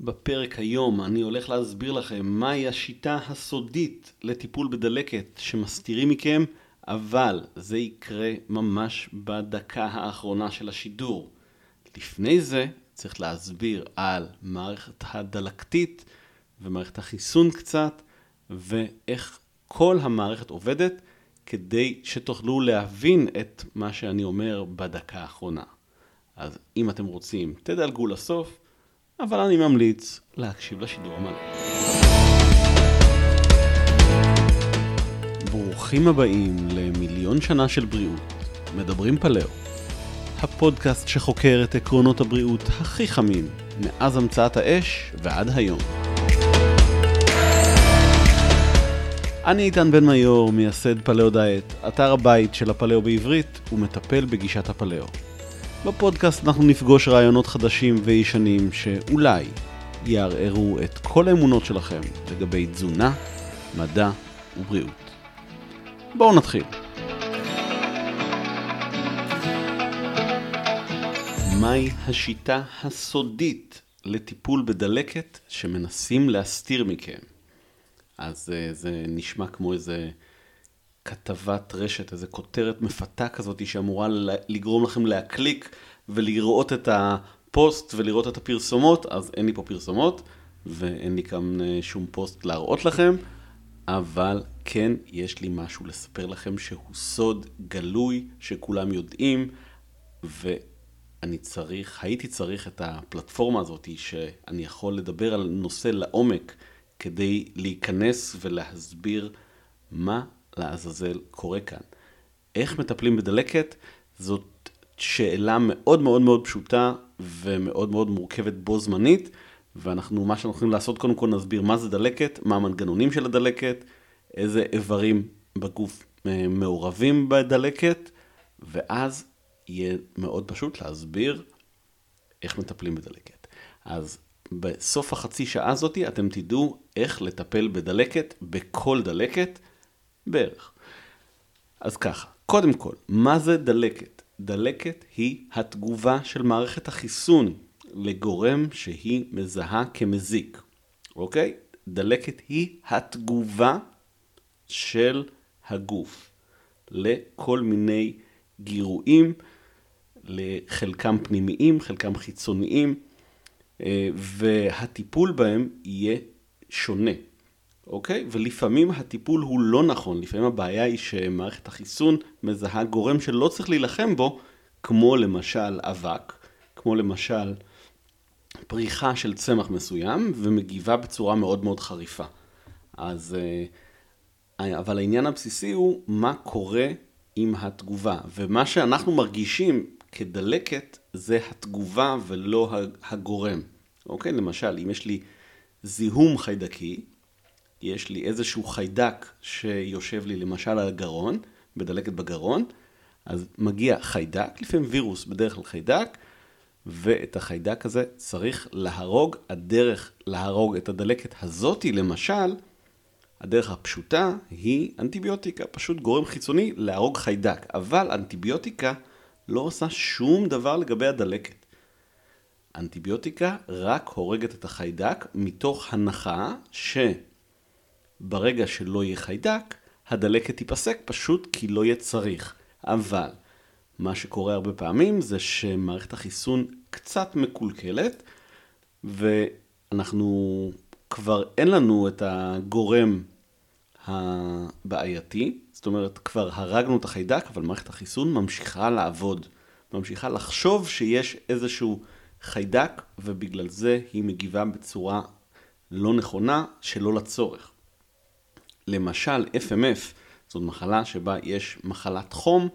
בפרק היום אני הולך להסביר לכם מהי השיטה הסודית לטיפול בדלקת שמסתירים מכם, אבל זה יקרה ממש בדקה האחרונה של השידור. לפני זה צריך להסביר על מערכת הדלקתית ומערכת החיסון קצת, ואיך כל המערכת עובדת, כדי שתוכלו להבין את מה שאני אומר בדקה האחרונה. אז אם אתם רוצים, תדלגו לסוף. אבל אני ממליץ להקשיב לשידור המלא. ברוכים הבאים למיליון שנה של בריאות, מדברים פלאו. הפודקאסט שחוקר את עקרונות הבריאות הכי חמים מאז המצאת האש ועד היום. אני איתן בן מיור, מייסד פלאו דיאט, אתר הבית של הפלאו בעברית ומטפל בגישת הפלאו. בפודקאסט אנחנו נפגוש רעיונות חדשים וישנים שאולי יערערו את כל האמונות שלכם לגבי תזונה, מדע ובריאות. בואו נתחיל. מהי השיטה הסודית לטיפול בדלקת שמנסים להסתיר מכם? אז אה, זה נשמע כמו איזה כתבת רשת, איזה כותרת מפתה כזאת שאמורה לגרום לכם להקליק ולראות את הפוסט ולראות את הפרסומות, אז אין לי פה פרסומות ואין לי כאן אה, שום פוסט להראות לכם, אבל כן יש לי משהו לספר לכם שהוא סוד גלוי שכולם יודעים, ואני צריך, הייתי צריך את הפלטפורמה הזאת שאני יכול לדבר על נושא לעומק כדי להיכנס ולהסביר מה לעזאזל קורה כאן. איך מטפלים בדלקת? זאת שאלה מאוד מאוד מאוד פשוטה ומאוד מאוד מורכבת בו זמנית, ואנחנו, מה שאנחנו יכולים לעשות, קודם כל נסביר מה זה דלקת, מה המנגנונים של הדלקת, איזה איברים בגוף אה, מעורבים בדלקת, ואז יהיה מאוד פשוט להסביר איך מטפלים בדלקת. אז בסוף החצי שעה הזאתי אתם תדעו איך לטפל בדלקת, בכל דלקת, בערך. אז ככה, קודם כל, מה זה דלקת? דלקת היא התגובה של מערכת החיסון לגורם שהיא מזהה כמזיק, אוקיי? דלקת היא התגובה של הגוף לכל מיני גירויים, לחלקם פנימיים, חלקם חיצוניים, אה, והטיפול בהם יהיה שונה. אוקיי? ולפעמים הטיפול הוא לא נכון, לפעמים הבעיה היא שמערכת החיסון מזהה גורם שלא צריך להילחם בו, כמו למשל אבק, כמו למשל פריחה של צמח מסוים, ומגיבה בצורה מאוד מאוד חריפה. אז, אה, אבל העניין הבסיסי הוא מה קורה עם התגובה, ומה שאנחנו מרגישים כדלקת זה התגובה ולא הגורם. אוקיי? למשל, אם יש לי זיהום חיידקי, יש לי איזשהו חיידק שיושב לי למשל על הגרון, בדלקת בגרון, אז מגיע חיידק, לפעמים וירוס בדרך כלל חיידק, ואת החיידק הזה צריך להרוג. הדרך להרוג את הדלקת הזאתי, למשל, הדרך הפשוטה היא אנטיביוטיקה, פשוט גורם חיצוני להרוג חיידק. אבל אנטיביוטיקה לא עושה שום דבר לגבי הדלקת. אנטיביוטיקה רק הורגת את החיידק מתוך הנחה ש... ברגע שלא יהיה חיידק, הדלקת תיפסק פשוט כי לא יהיה צריך. אבל מה שקורה הרבה פעמים זה שמערכת החיסון קצת מקולקלת, ואנחנו כבר אין לנו את הגורם הבעייתי, זאת אומרת כבר הרגנו את החיידק, אבל מערכת החיסון ממשיכה לעבוד, ממשיכה לחשוב שיש איזשהו חיידק, ובגלל זה היא מגיבה בצורה לא נכונה, שלא לצורך. למשל, FMF, זאת מחלה שבה יש מחלת חום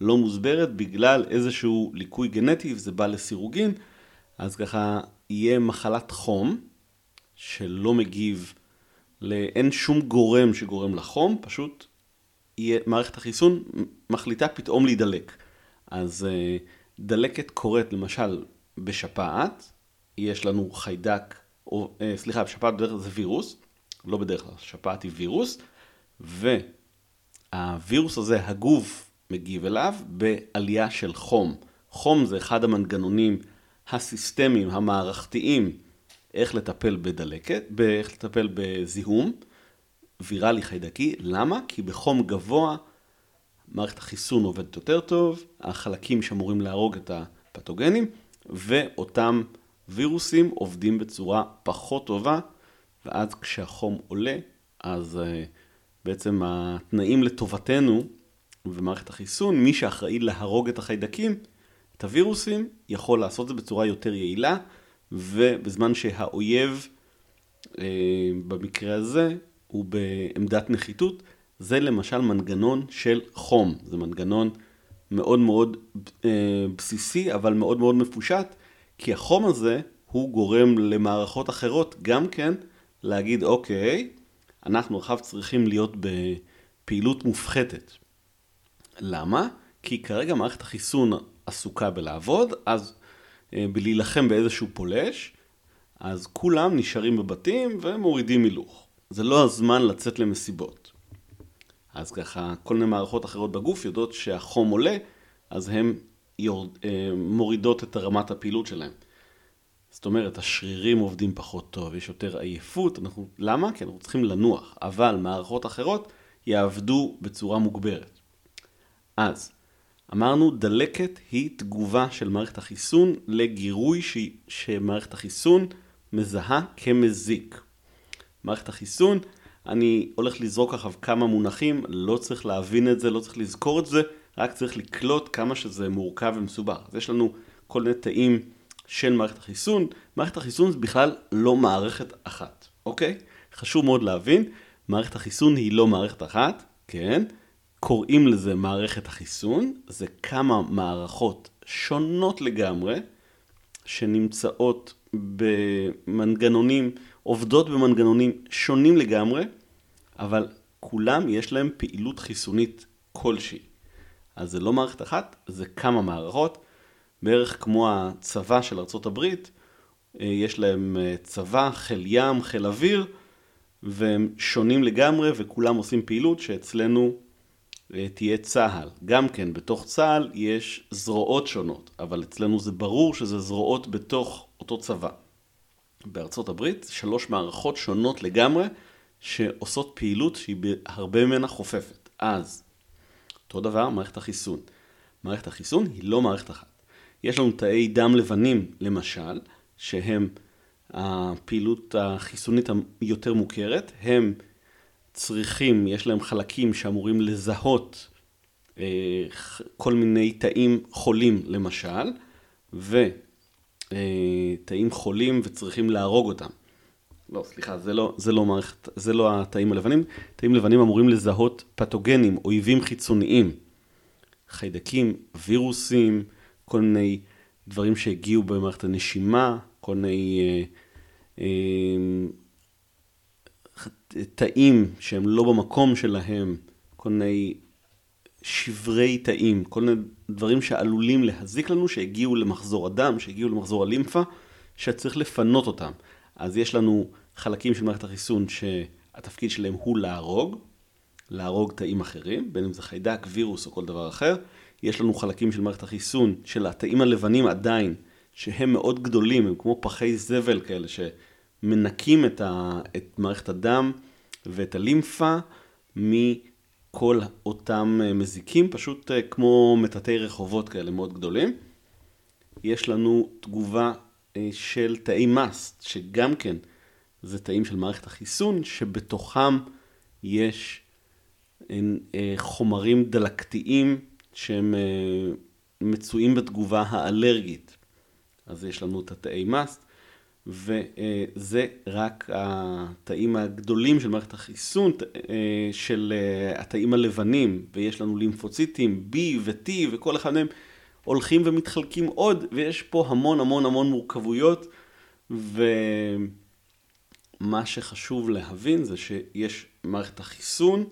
לא מוסברת בגלל איזשהו ליקוי גנטי וזה בא לסירוגין, אז ככה יהיה מחלת חום שלא מגיב, אין שום גורם שגורם לחום, פשוט יהיה, מערכת החיסון מחליטה פתאום להידלק. אז אה, דלקת קורית למשל בשפעת, יש לנו חיידק, או, אה, סליחה, בשפעת בדרך כלל זה וירוס, לא בדרך כלל, שפעת היא וירוס, והווירוס הזה, הגוף מגיב אליו בעלייה של חום. חום זה אחד המנגנונים הסיסטמיים, המערכתיים איך לטפל בדלקת, איך לטפל בזיהום ויראלי חיידקי. למה? כי בחום גבוה מערכת החיסון עובדת יותר טוב, החלקים שאמורים להרוג את הפתוגנים, ואותם וירוסים עובדים בצורה פחות טובה, ואז כשהחום עולה, אז uh, בעצם התנאים לטובתנו ומערכת החיסון, מי שאחראי להרוג את החיידקים, את הווירוסים, יכול לעשות את זה בצורה יותר יעילה, ובזמן שהאויב, uh, במקרה הזה, הוא בעמדת נחיתות, זה למשל מנגנון של חום, זה מנגנון מאוד מאוד אה, בסיסי, אבל מאוד מאוד מפושט, כי החום הזה הוא גורם למערכות אחרות גם כן להגיד, אוקיי, אנחנו עכשיו צריכים להיות בפעילות מופחתת. למה? כי כרגע מערכת החיסון עסוקה בלעבוד, אז אה, בלהילחם באיזשהו פולש, אז כולם נשארים בבתים ומורידים הילוך. זה לא הזמן לצאת למסיבות. אז ככה, כל מיני מערכות אחרות בגוף יודעות שהחום עולה, אז הן אה, מורידות את רמת הפעילות שלהן. זאת אומרת, השרירים עובדים פחות טוב, יש יותר עייפות, אנחנו, למה? כי אנחנו צריכים לנוח, אבל מערכות אחרות יעבדו בצורה מוגברת. אז, אמרנו, דלקת היא תגובה של מערכת החיסון לגירוי ש... שמערכת החיסון מזהה כמזיק. מערכת החיסון, אני הולך לזרוק עכשיו כמה מונחים, לא צריך להבין את זה, לא צריך לזכור את זה, רק צריך לקלוט כמה שזה מורכב ומסובך. אז יש לנו כל מיני תאים של מערכת החיסון. מערכת החיסון זה בכלל לא מערכת אחת, אוקיי? חשוב מאוד להבין, מערכת החיסון היא לא מערכת אחת, כן? קוראים לזה מערכת החיסון, זה כמה מערכות שונות לגמרי, שנמצאות במנגנונים, עובדות במנגנונים שונים לגמרי, אבל כולם יש להם פעילות חיסונית כלשהי. אז זה לא מערכת אחת, זה כמה מערכות, בערך כמו הצבא של ארה"ב, אה, יש להם אה, צבא, חיל ים, חיל אוויר, והם שונים לגמרי וכולם עושים פעילות שאצלנו אה, תהיה צה"ל. גם כן, בתוך צה"ל יש זרועות שונות, אבל אצלנו זה ברור שזה זרועות בתוך אותו צבא. בארצות הברית שלוש מערכות שונות לגמרי שעושות פעילות שהיא הרבה ממנה חופפת. אז, אותו דבר מערכת החיסון. מערכת החיסון היא לא מערכת אחת. יש לנו תאי דם לבנים, למשל, שהם הפעילות החיסונית היותר מוכרת, הם צריכים, יש להם חלקים שאמורים לזהות אה, כל מיני תאים חולים, למשל, ותאים אה, חולים וצריכים להרוג אותם. לא, סליחה, זה לא, זה לא מערכת, זה לא התאים הלבנים. תאים לבנים אמורים לזהות פתוגנים, אויבים חיצוניים, חיידקים, וירוסים, כל מיני דברים שהגיעו במערכת הנשימה, כל מיני אה, אה, תאים שהם לא במקום שלהם, כל מיני שברי תאים, כל מיני דברים שעלולים להזיק לנו, שהגיעו למחזור הדם, שהגיעו למחזור הלימפה, שצריך לפנות אותם. אז יש לנו חלקים של מערכת החיסון שהתפקיד שלהם הוא להרוג, להרוג תאים אחרים, בין אם זה חיידק, וירוס או כל דבר אחר. יש לנו חלקים של מערכת החיסון, של התאים הלבנים עדיין, שהם מאוד גדולים, הם כמו פחי זבל כאלה, שמנקים את, ה, את מערכת הדם ואת הלימפה מכל אותם מזיקים, פשוט אה, כמו מטאטי רחובות כאלה מאוד גדולים. יש לנו תגובה אה, של תאי מאסט, שגם כן זה תאים של מערכת החיסון, שבתוכם יש אה, חומרים דלקתיים שהם מצויים בתגובה האלרגית. אז יש לנו את התאי מאסט, וזה רק התאים הגדולים של מערכת החיסון, של התאים הלבנים, ויש לנו לימפוציטים B ו-T, וכל אחד מהם הולכים ומתחלקים עוד, ויש פה המון המון המון מורכבויות, ומה שחשוב להבין זה שיש מערכת החיסון,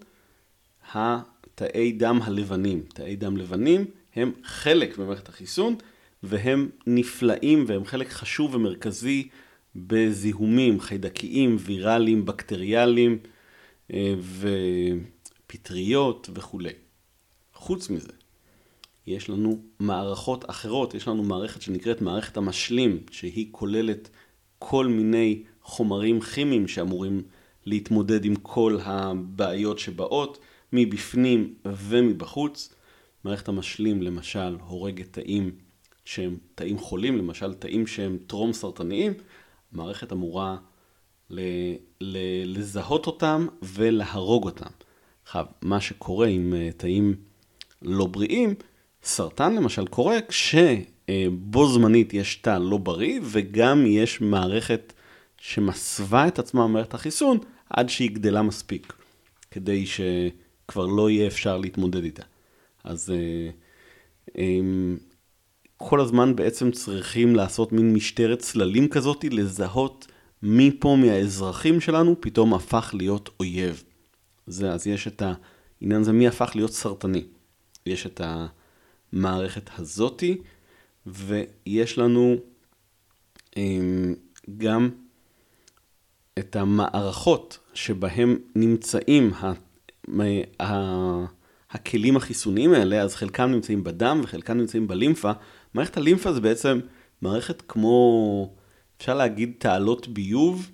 התאי דם הלבנים. תאי דם לבנים הם חלק ממערכת החיסון, והם נפלאים והם חלק חשוב ומרכזי בזיהומים חיידקיים, ויראליים, בקטריאליים אה, ופטריות וכולי. חוץ מזה, יש לנו מערכות אחרות, יש לנו מערכת שנקראת מערכת המשלים, שהיא כוללת כל מיני חומרים כימיים שאמורים להתמודד עם כל הבעיות שבאות מבפנים ומבחוץ. מערכת המשלים למשל הורגת תאים שהם תאים חולים, למשל תאים שהם טרום סרטניים, המערכת אמורה ל- ל- לזהות אותם ולהרוג אותם. עכשיו, מה שקורה עם אה, תאים לא בריאים, סרטן למשל קורה כשבו זמנית יש תא לא בריא וגם יש מערכת שמסווה את עצמה במערכת החיסון עד שהיא גדלה מספיק, כדי שכבר לא יהיה אפשר להתמודד איתה. אז אה, כל הזמן בעצם צריכים לעשות מין משטרת צללים כזאת, לזהות מי פה מהאזרחים שלנו פתאום הפך להיות אויב. זה, אז יש את העניין הזה, מי הפך להיות סרטני. יש את המערכת הזאתי, ויש לנו אמ, גם את המערכות שבהם נמצאים ה, ה, הכלים החיסוניים האלה, אז חלקם נמצאים בדם וחלקם נמצאים בלימפה. מערכת הלימפה זה בעצם מערכת כמו, אפשר להגיד תעלות ביוב,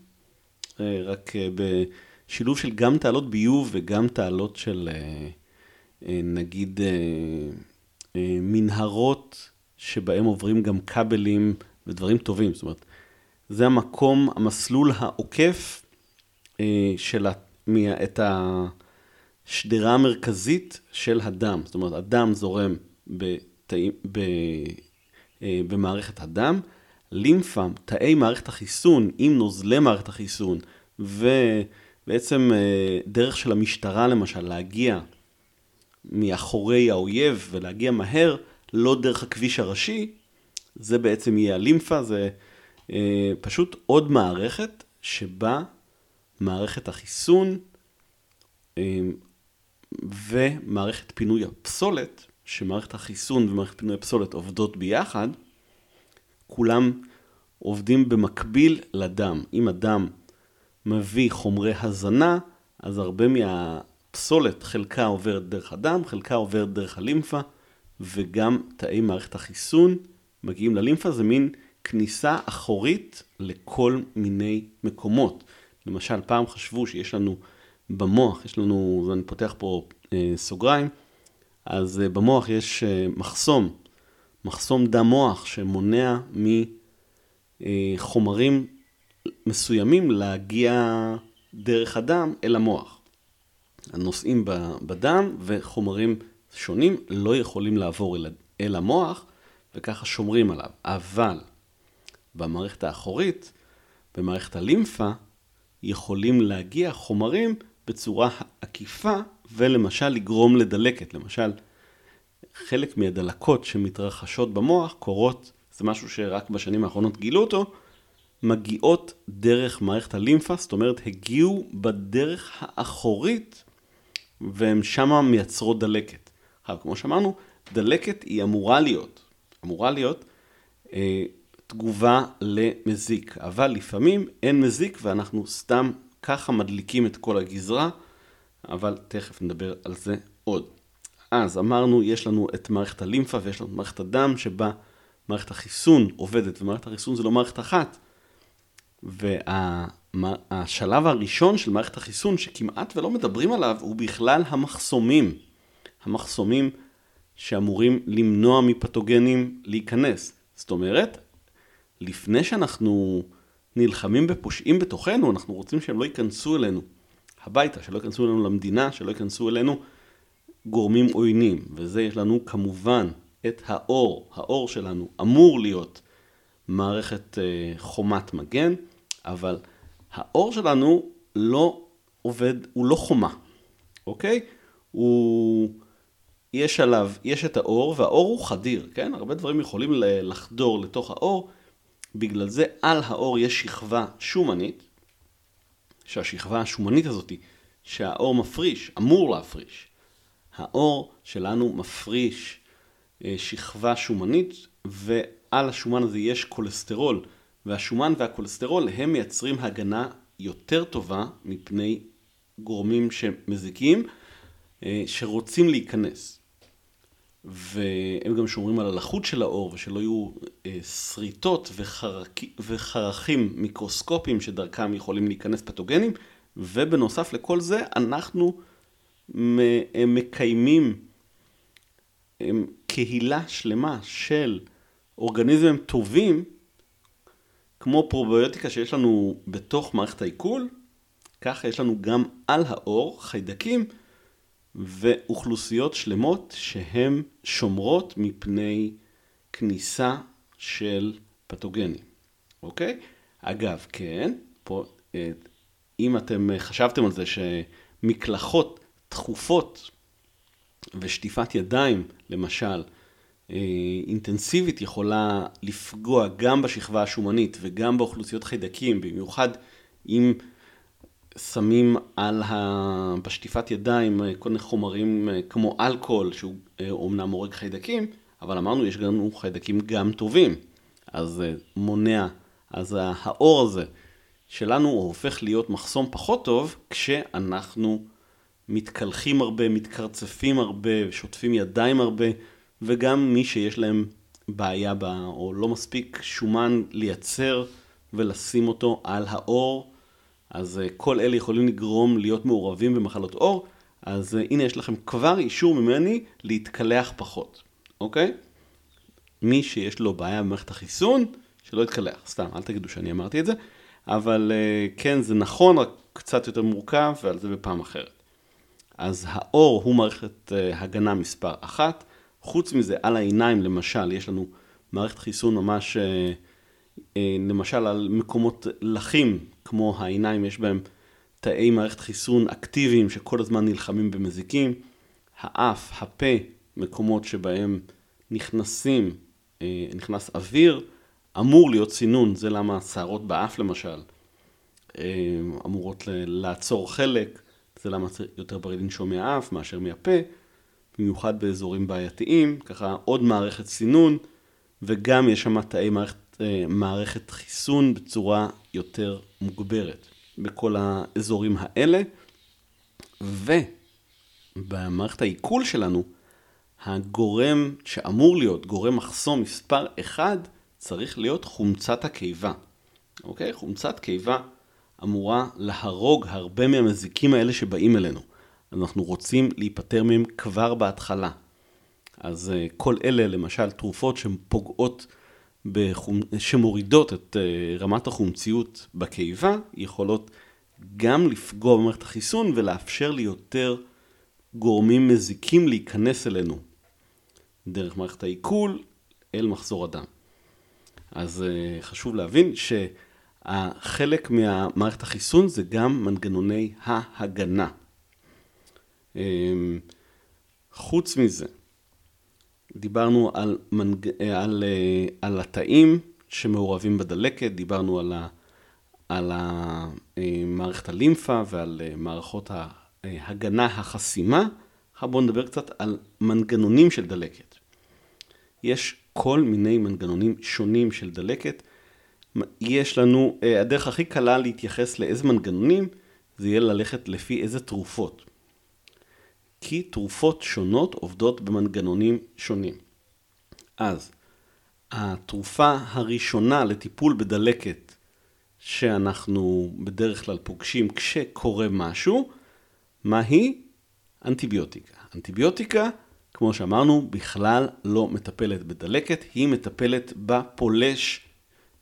אה, רק אה, בשילוב של גם תעלות ביוב וגם תעלות של אה, נגיד מנהרות שבהם עוברים גם כבלים ודברים טובים. זאת אומרת, זה המקום, המסלול העוקף של את השדרה המרכזית של הדם. זאת אומרת, הדם זורם בתאים, ב, אה, במערכת הדם, לימפה, תאי מערכת החיסון עם נוזלי מערכת החיסון, ובעצם אה, דרך של המשטרה למשל להגיע מאחורי האויב ולהגיע מהר, לא דרך הכביש הראשי, זה בעצם יהיה הלימפה, זה אה, פשוט עוד מערכת שבה מערכת החיסון ומערכת פינוי הפסולת שמערכת החיסון ומערכת פינוי הפסולת עובדות ביחד, כולם עובדים במקביל לדם. אם הדם מביא חומרי הזנה, אז הרבה מהפסולת, חלקה עוברת דרך הדם, חלקה עוברת דרך הלימפה, וגם תאי מערכת החיסון מגיעים ללימפה, זה מין כניסה אחורית לכל מיני מקומות. למשל, פעם חשבו שיש לנו במוח, יש לנו, ואני פותח פה אה, סוגריים, אז אה, במוח יש אה, מחסום, מחסום דם מוח שמונע מחומרים מסוימים להגיע דרך הדם אל המוח. הנושאים בדם וחומרים שונים לא יכולים לעבור אל, אל המוח וככה שומרים עליו. אבל במערכת האחורית, במערכת הלימפה, יכולים להגיע חומרים בצורה עקיפה ולמשל לגרום לדלקת. למשל, חלק מהדלקות שמתרחשות במוח קורות, זה משהו שרק בשנים האחרונות גילו אותו, מגיעות דרך מערכת הלימפה, זאת אומרת הגיעו בדרך האחורית והן שמה מייצרות דלקת. עכשיו, כמו שאמרנו, דלקת היא אמורה להיות, אמורה להיות אה, תגובה למזיק, אבל לפעמים אין מזיק ואנחנו סתם ככה מדליקים את כל הגזרה. אבל תכף נדבר על זה עוד. אז אמרנו, יש לנו את מערכת הלימפה ויש לנו את מערכת הדם, שבה מערכת החיסון עובדת, ומערכת החיסון זה לא מערכת אחת. והשלב הראשון של מערכת החיסון, שכמעט ולא מדברים עליו, הוא בכלל המחסומים. המחסומים שאמורים למנוע מפתוגנים להיכנס. זאת אומרת, לפני שאנחנו נלחמים בפושעים בתוכנו, אנחנו רוצים שהם לא ייכנסו אלינו. הביתה, שלא ייכנסו אלינו למדינה, שלא ייכנסו אלינו גורמים עוינים. וזה יש לנו כמובן את האור. האור שלנו אמור להיות מערכת אה, חומת מגן, אבל האור שלנו לא עובד, הוא לא חומה, אוקיי? הוא... יש עליו, יש את האור, והאור הוא חדיר, כן? הרבה דברים יכולים לחדור לתוך האור, בגלל זה על האור יש שכבה שומנית, שהשכבה השומנית הזאת, שהאור מפריש, אמור להפריש. האור שלנו מפריש אה, שכבה שומנית, ועל השומן הזה יש כולסטרול, והשומן והכולסטרול הם מייצרים הגנה יותר טובה מפני גורמים שמזיקים, אה, שרוצים להיכנס. והם גם שומרים על הלחות של האור ושלא יהיו אה, שריטות וחרק... וחרכים מיקרוסקופיים שדרכם יכולים להיכנס פתוגנים, ובנוסף לכל זה אנחנו מקיימים קהילה שלמה של אורגניזמים טובים, כמו פרוביוטיקה שיש לנו בתוך מערכת העיכול, ככה יש לנו גם על האור חיידקים ואוכלוסיות שלמות שהן שומרות מפני כניסה של פתוגנים, אוקיי? אגב, כן, פה, אה, אם אתם חשבתם על זה שמקלחות תכופות ושטיפת ידיים, למשל, אה, אינטנסיבית יכולה לפגוע גם בשכבה השומנית וגם באוכלוסיות חיידקים, במיוחד אם שמים על ה... בשטיפת ידיים אה, כל מיני חומרים אה, כמו אלכוהול, שהוא אומנם הורג חיידקים, אבל אמרנו, יש לנו חיידקים גם טובים, אז מונע, אז האור הזה שלנו הוא הופך להיות מחסום פחות טוב כשאנחנו מתקלחים הרבה, מתקרצפים הרבה, שוטפים ידיים הרבה, וגם מי שיש להם בעיה בה, או לא מספיק שומן לייצר ולשים אותו על האור, אז אה, כל אלה יכולים לגרום להיות מעורבים במחלות עור, אז אה, הנה יש לכם כבר אישור ממני להתקלח פחות, אוקיי? מי שיש לו בעיה במערכת החיסון, שלא יתקלח, סתם, אל תגידו שאני אמרתי את זה, אבל אה, כן, זה נכון, רק קצת יותר מורכב, ועל זה בפעם אחרת. אז האור הוא מערכת הגנה מספר אחת. חוץ מזה, על העיניים למשל, יש לנו מערכת חיסון ממש, למשל על מקומות לחים, כמו העיניים, יש בהם תאי מערכת חיסון אקטיביים שכל הזמן נלחמים במזיקים. האף, הפה, מקומות שבהם נכנסים, אה, נכנס אוויר, אמור להיות סינון, זה למה השערות באף למשל אמורות לעצור חלק, זה למה יותר בריא לנשום מהאף מאשר מהפה. במיוחד באזורים בעייתיים, ככה עוד מערכת סינון, וגם יש שם תאי מערכת, אה, מערכת חיסון בצורה יותר מוגברת בכל האזורים האלה. ובמערכת העיכול שלנו, הגורם שאמור להיות גורם מחסום מספר 1 צריך להיות חומצת הקיבה. אוקיי? חומצת קיבה אמורה להרוג הרבה מהמזיקים האלה שבאים אלינו. אנחנו רוצים להיפטר מהם כבר בהתחלה. אז אה, כל אלה, למשל, תרופות שפוגעות, בחומ... שמורידות את אה, רמת החומציות בקיבה, יכולות גם לפגוע במערכת החיסון ולאפשר ליותר גורמים מזיקים להיכנס אלינו דרך מערכת העיכול אל מחזור הדם. אז אה, חשוב להבין שהחלק מהמערכת החיסון זה גם מנגנוני ההגנה. אמ, חוץ מזה, דיברנו על, מנג... על, אה, על התאים שמעורבים בדלקת, דיברנו על, ה... על ה... אה, מערכת הלימפה ועל אה, מערכות ההגנה, החסימה. עכשיו בואו נדבר קצת על מנגנונים של דלקת. יש כל מיני מנגנונים שונים של דלקת. יש לנו, הדרך הכי קלה להתייחס לאיזה מנגנונים, זה יהיה ללכת לפי איזה תרופות. כי תרופות שונות עובדות במנגנונים שונים. אז התרופה הראשונה לטיפול בדלקת שאנחנו בדרך כלל פוגשים כשקורה משהו, מהי? אנטיביוטיקה. אנטיביוטיקה, כמו שאמרנו, בכלל לא מטפלת בדלקת, היא מטפלת בפולש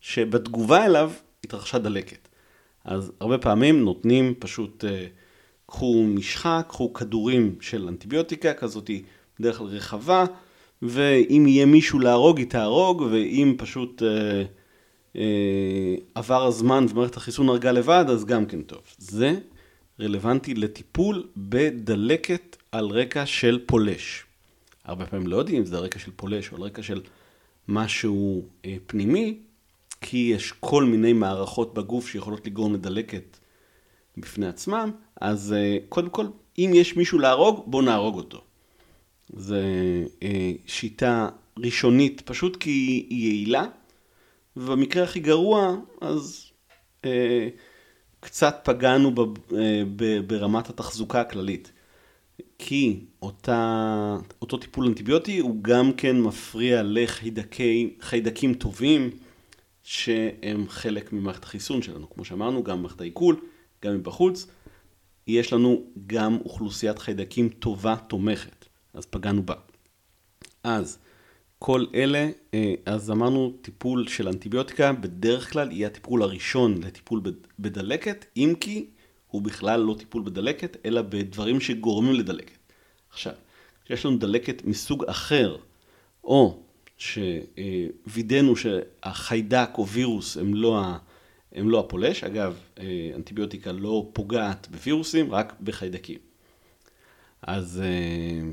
שבתגובה אליו התרחשה דלקת. אז הרבה פעמים נותנים פשוט... Uh, קחו משחה, קחו כדורים של אנטיביוטיקה כזאת בדרך כלל רחבה, ואם יהיה מישהו להרוג, היא תהרוג, ואם פשוט אה, אה, עבר הזמן ומערכת החיסון הרגה לבד, אז גם כן טוב. זה רלוונטי לטיפול בדלקת על רקע של פולש. הרבה פעמים לא יודעים אם זה על רקע של פולש או על רקע של משהו אה, פנימי, כי יש כל מיני מערכות בגוף שיכולות לגרום לדלקת בפני עצמם, אז אה, קודם כל, אם יש מישהו להרוג, בואו נהרוג אותו. זו אה, שיטה ראשונית, פשוט כי היא יעילה, ובמקרה הכי גרוע, אז אה, קצת פגענו ב, ב, ברמת התחזוקה הכללית. כי אותה, אותו טיפול אנטיביוטי הוא גם כן מפריע לחיידקים טובים שהם חלק ממערכת החיסון שלנו. כמו שאמרנו, גם במערכת העיכול, גם מבחוץ, יש לנו גם אוכלוסיית חיידקים טובה תומכת, אז פגענו בה. אז כל אלה, אה, אז אמרנו טיפול של אנטיביוטיקה בדרך כלל יהיה הטיפול הראשון לטיפול בדלקת, אם כי הוא בכלל לא טיפול בדלקת, אלא בדברים שגורמים לדלקת. עכשיו, כשיש לנו דלקת מסוג אחר, או שווידאנו שהחיידק או וירוס הם לא, הם לא הפולש, אגב, אה, אנטיביוטיקה לא פוגעת בווירוסים, רק בחיידקים. אז אה,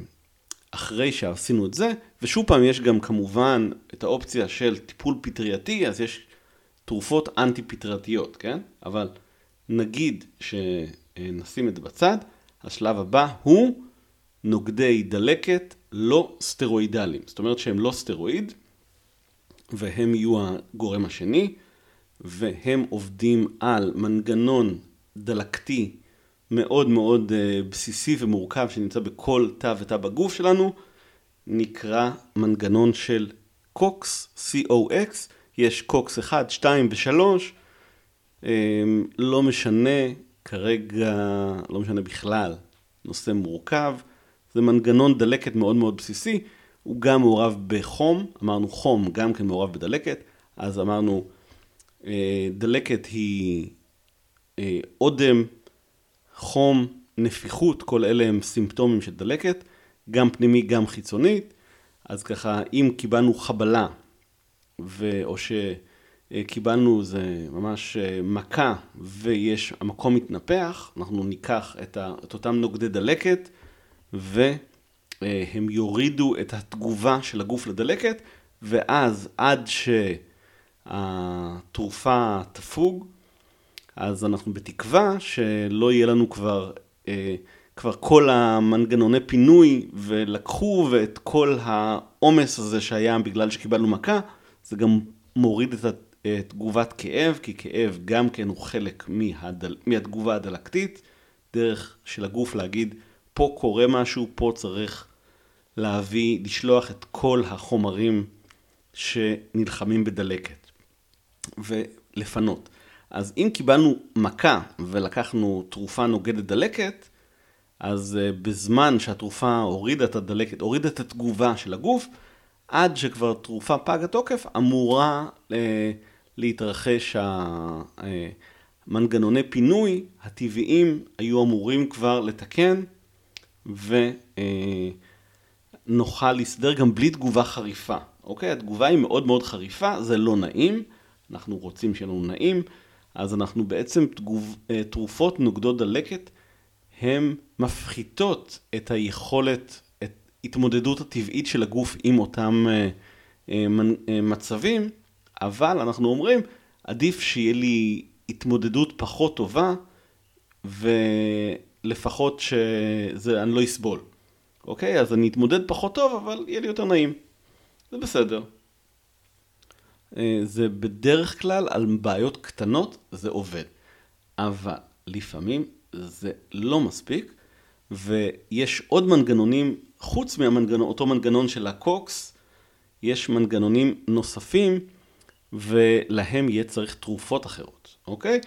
אחרי שעשינו את זה, ושוב פעם יש גם כמובן את האופציה של טיפול פטרייתי, אז יש תרופות אנטי פטרייתיות, כן? אבל נגיד שנשים את זה בצד, השלב הבא הוא נוגדי דלקת לא סטרואידליים. זאת אומרת שהם לא סטרואיד, והם יהיו הגורם השני, והם עובדים על מנגנון דלקתי מאוד מאוד אה, בסיסי ומורכב שנמצא בכל תא ותא בגוף שלנו, נקרא מנגנון של קוקס, COX, יש קוקס 1, 2 ו-3, לא משנה כרגע, לא משנה בכלל, נושא מורכב, זה מנגנון דלקת מאוד מאוד בסיסי, הוא גם מעורב בחום, אמרנו חום גם כן מעורב בדלקת, אז אמרנו דלקת היא אה, אודם, חום, נפיחות, כל אלה הם סימפטומים של דלקת, גם פנימי, גם חיצונית. אז ככה, אם קיבלנו חבלה, ו... או שקיבלנו זה ממש אה, מכה ויש, המקום מתנפח, אנחנו ניקח את, ה... את אותם נוגדי דלקת והם יורידו את התגובה של הגוף לדלקת, ואז עד שהתרופה תפוג, אז אנחנו בתקווה שלא יהיה לנו כבר, אה, כבר כל המנגנוני פינוי ולקחו ואת כל העומס הזה שהיה בגלל שקיבלנו מכה, זה גם מוריד את תגובת כאב, כי כאב גם כן הוא חלק מהדל, מהתגובה הדלקתית, דרך של הגוף להגיד, פה קורה משהו, פה צריך להביא, לשלוח את כל החומרים שנלחמים בדלקת ולפנות. אז אם קיבלנו מכה ולקחנו תרופה נוגדת דלקת, אז אה, בזמן שהתרופה הורידה את הדלקת, הורידה את התגובה של הגוף, עד שכבר תרופה פג התוקף, אמורה אה, להתרחש המנגנוני אה, פינוי הטבעיים היו אמורים כבר לתקן ונוכל להסתדר גם בלי תגובה חריפה, אוקיי? התגובה היא מאוד מאוד חריפה, זה לא נעים, אנחנו רוצים שיהיה לנו נעים, אז אנחנו בעצם תגוב, אה, תרופות נוגדות דלקת, הן מפחיתות את היכולת, את התמודדות הטבעית של הגוף עם אותם אה, אה, מצבים, אבל אנחנו אומרים, עדיף שיהיה לי התמודדות פחות טובה, ולפחות שאני לא אסבול. אוקיי? אז אני אתמודד פחות טוב, אבל יהיה לי יותר נעים. זה בסדר. אה, זה בדרך כלל על בעיות קטנות זה עובד. אבל לפעמים זה לא מספיק, ויש עוד מנגנונים, חוץ מאותו מנגנון של הקוקס, יש מנגנונים נוספים, ולהם יהיה צריך תרופות אחרות, אוקיי?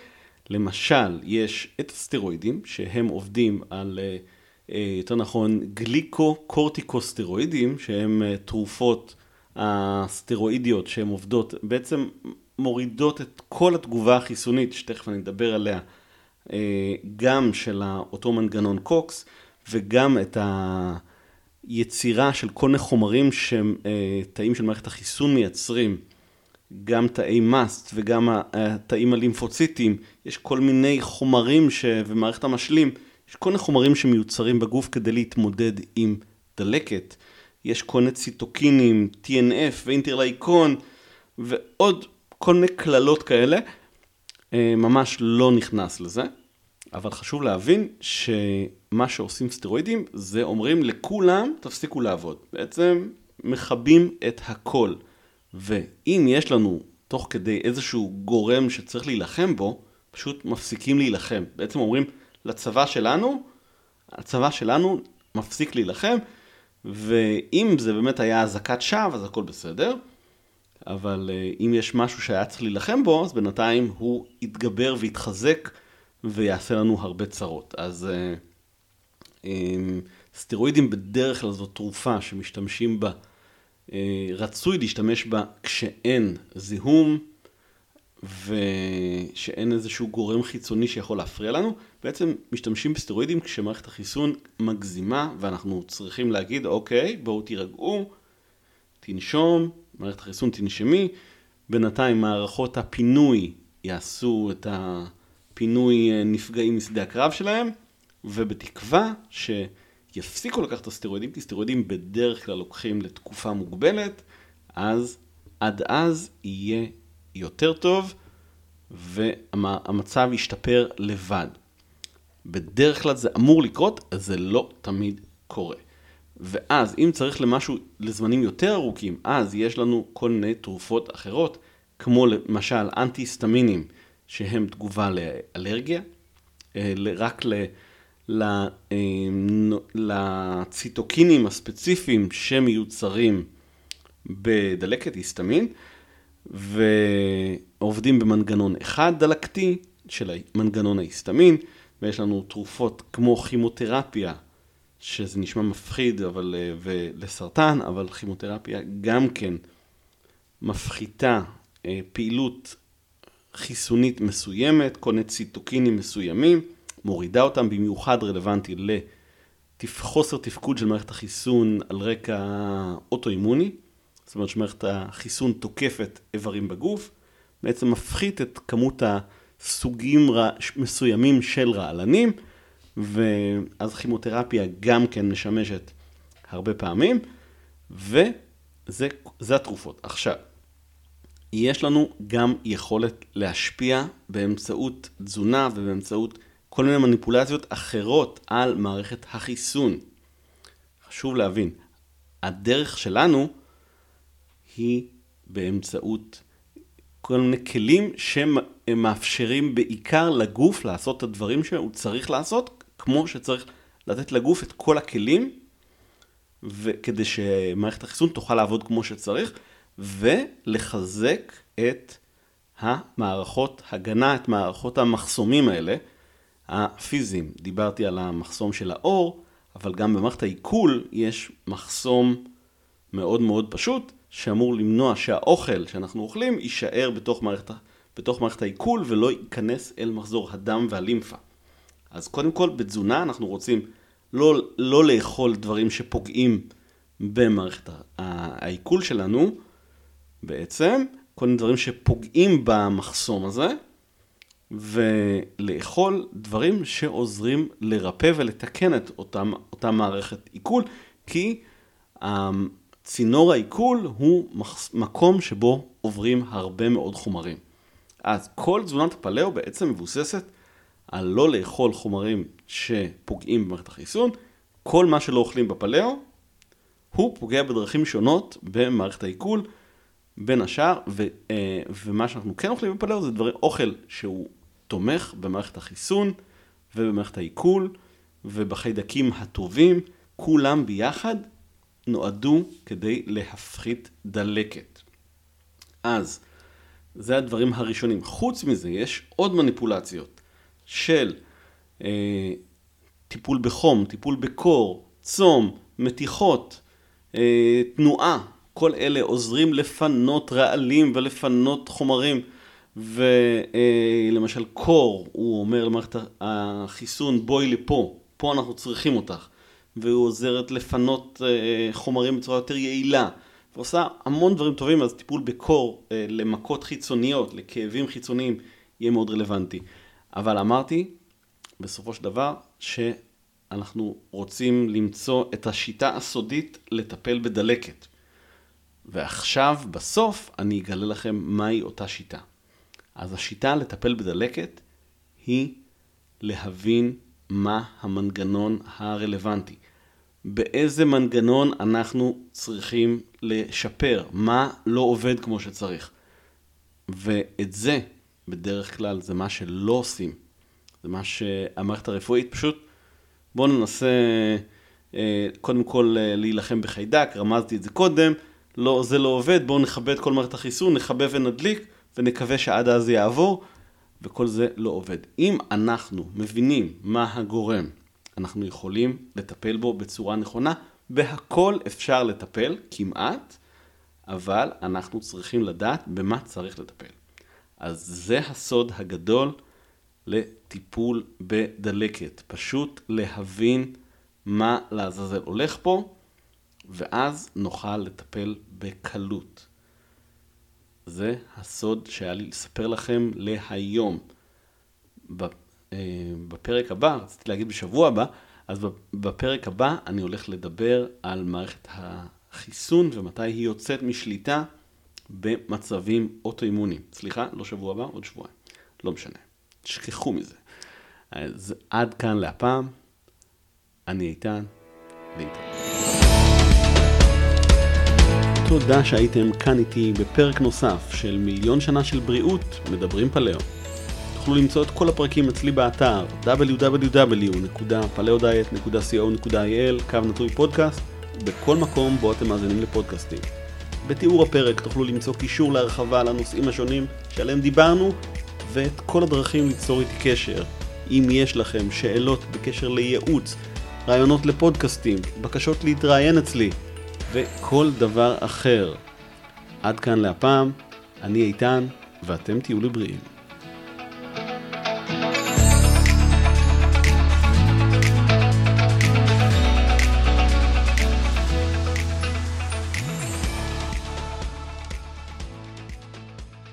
למשל, יש את הסטרואידים, שהם עובדים על, אה, אה, יותר נכון, גליקו-קורטיקוסטרואידים, שהם תרופות הסטרואידיות שהן עובדות, בעצם מורידות את כל התגובה החיסונית, שתכף אני אדבר עליה, אה, גם של אותו מנגנון קוקס, וגם את היצירה של כל מיני חומרים שהם אה, תאים של מערכת החיסון מייצרים, גם תאי מאסט וגם התאים הלימפוציטיים, יש כל מיני חומרים ש... ומערכת המשלים, יש כל מיני חומרים שמיוצרים בגוף כדי להתמודד עם דלקת. יש כל מיני ציטוקינים, TNF ואינטרלייקון ועוד כל מיני קללות כאלה, אה, ממש לא נכנס לזה, אבל חשוב להבין שמה שעושים סטרואידים זה אומרים לכולם תפסיקו לעבוד, בעצם מכבים את הכל, ואם יש לנו תוך כדי איזשהו גורם שצריך להילחם בו, פשוט מפסיקים להילחם, בעצם אומרים לצבא שלנו, הצבא שלנו מפסיק להילחם, ואם זה באמת היה אזעקת שווא, אז הכל בסדר. אבל אה, אם יש משהו שהיה צריך להילחם בו, אז בינתיים הוא יתגבר ויתחזק ויעשה לנו הרבה צרות. אז אה, אה, סטרואידים בדרך כלל זו תרופה שמשתמשים בה, רצוי להשתמש בה כשאין זיהום ושאין איזשהו גורם חיצוני שיכול להפריע לנו. בעצם משתמשים בסטרואידים כשמערכת החיסון מגזימה ואנחנו צריכים להגיד, אוקיי, בואו תירגעו, תנשום, מערכת החיסון תנשמי, בינתיים מערכות הפינוי יעשו את הפינוי אה, נפגעים משדה הקרב שלהם, ובתקווה שיפסיקו לקחת את הסטרואידים, כי סטרואידים בדרך כלל לוקחים לתקופה מוגבלת, אז עד אז יהיה יותר טוב, והמצב ישתפר לבד. בדרך כלל זה אמור לקרות, זה לא תמיד קורה. ואז אם צריך למשהו לזמנים יותר ארוכים, אז יש לנו כל מיני תרופות אחרות, כמו למשל אנטי-היסטמינים, שהם תגובה לאלרגיה, אה, רק אה, לציטוקינים הספציפיים שמיוצרים בדלקת היסטמין, ועובדים במנגנון אחד דלקתי של מנגנון ההיסטמין, ויש לנו תרופות כמו כימותרפיה, שזה נשמע מפחיד אבל, אה, ולסרטן, אבל כימותרפיה גם כן מפחיתה אה, פעילות חיסונית מסוימת, מיני ציטוקינים מסוימים, מורידה אותם, במיוחד רלוונטי לחוסר תפקוד של מערכת החיסון על רקע אוטואימוני, זאת אומרת שמערכת החיסון תוקפת איברים בגוף, בעצם מפחית את כמות הסוגים מסוימים של רעלנים, ואז כימותרפיה גם כן משמשת הרבה פעמים, וזה התרופות. עכשיו, יש לנו גם יכולת להשפיע באמצעות תזונה ובאמצעות כל מיני מניפולציות אחרות על מערכת החיסון. חשוב להבין, הדרך שלנו היא באמצעות כל מיני כלים שמאפשרים בעיקר לגוף לעשות את הדברים שהוא צריך לעשות, כמו שצריך לתת לגוף את כל הכלים, וכדי שמערכת החיסון תוכל לעבוד כמו שצריך, ולחזק את המערכות הגנה, את מערכות המחסומים האלה, הפיזיים. דיברתי על המחסום של האור, אבל גם במערכת העיכול יש מחסום מאוד מאוד פשוט, שאמור למנוע שהאוכל שאנחנו אוכלים יישאר בתוך מערכת, בתוך מערכת העיכול ולא ייכנס אל מחזור הדם והלימפה. אז קודם כל, בתזונה אנחנו רוצים לא, לא לאכול דברים שפוגעים במערכת העיכול שלנו, בעצם, כל מיני דברים שפוגעים במחסום הזה, ולאכול דברים שעוזרים לרפא ולתקן את אותם, אותה מערכת עיכול, כי צינור העיכול הוא מקום שבו עוברים הרבה מאוד חומרים. אז כל תזונת הפלאו בעצם מבוססת על לא לאכול חומרים שפוגעים במערכת החיסון, כל מה שלא אוכלים בפלאו, הוא פוגע בדרכים שונות במערכת העיכול, בין השאר, ו, אה, ומה שאנחנו כן אוכלים בפלאו זה דברים, אוכל שהוא תומך במערכת החיסון ובמערכת העיכול ובחיידקים הטובים, כולם ביחד נועדו כדי להפחית דלקת. אז, זה הדברים הראשונים. חוץ מזה, יש עוד מניפולציות. של אה, טיפול בחום, טיפול בקור, צום, מתיחות, אה, תנועה, כל אלה עוזרים לפנות רעלים ולפנות חומרים. ולמשל אה, קור, הוא אומר למערכת החיסון בואי לפה, פה אנחנו צריכים אותך. והוא עוזרת לפנות אה, חומרים בצורה יותר יעילה. ועושה המון דברים טובים, אז טיפול בקור אה, למכות חיצוניות, לכאבים חיצוניים, יהיה מאוד רלוונטי. אבל אמרתי, בסופו של דבר, שאנחנו רוצים למצוא את השיטה הסודית לטפל בדלקת. ועכשיו, בסוף, אני אגלה לכם מהי אותה שיטה. אז השיטה לטפל בדלקת היא להבין מה המנגנון הרלוונטי. באיזה מנגנון אנחנו צריכים לשפר, מה לא עובד כמו שצריך. ואת זה בדרך כלל זה מה שלא עושים. זה מה שהמערכת הרפואית פשוט, בואו ננסה אה, קודם כל אה, להילחם בחיידק, רמזתי את זה קודם, לא, זה לא עובד, בואו נכבה את כל מערכת החיסון, נכבה ונדליק, ונקווה שעד אז יעבור, וכל זה לא עובד. אם אנחנו מבינים מה הגורם, אנחנו יכולים לטפל בו בצורה נכונה, בהכל אפשר לטפל, כמעט, אבל אנחנו צריכים לדעת במה צריך לטפל. אז זה הסוד הגדול לטיפול בדלקת. פשוט להבין מה לעזאזל הולך פה, ואז נוכל לטפל בקלות. זה הסוד שהיה לי לספר לכם להיום. אה, בפרק הבא, רציתי להגיד בשבוע הבא, אז בפרק הבא אני הולך לדבר על מערכת החיסון ומתי היא יוצאת משליטה במצבים אוטואימוניים. סליחה, לא שבוע הבא, עוד שבועיים. לא משנה. תשכחו מזה. אז עד כאן להפעם. אני איתן, להתראות. תודה שהייתם כאן איתי בפרק נוסף של מיליון שנה של בריאות, מדברים פלאו. תוכלו למצוא את כל הפרקים אצלי באתר www.paleodiet.co.il, קו נטוי פודקאסט, בכל מקום בו אתם מאזינים לפודקאסטים. בתיאור הפרק תוכלו למצוא קישור להרחבה על הנושאים השונים שעליהם דיברנו, ואת כל הדרכים ליצור איתי קשר. אם יש לכם שאלות בקשר לייעוץ, רעיונות לפודקאסטים, בקשות להתראיין אצלי, וכל דבר אחר. עד כאן להפעם, אני איתן, ואתם תהיו לבריאים.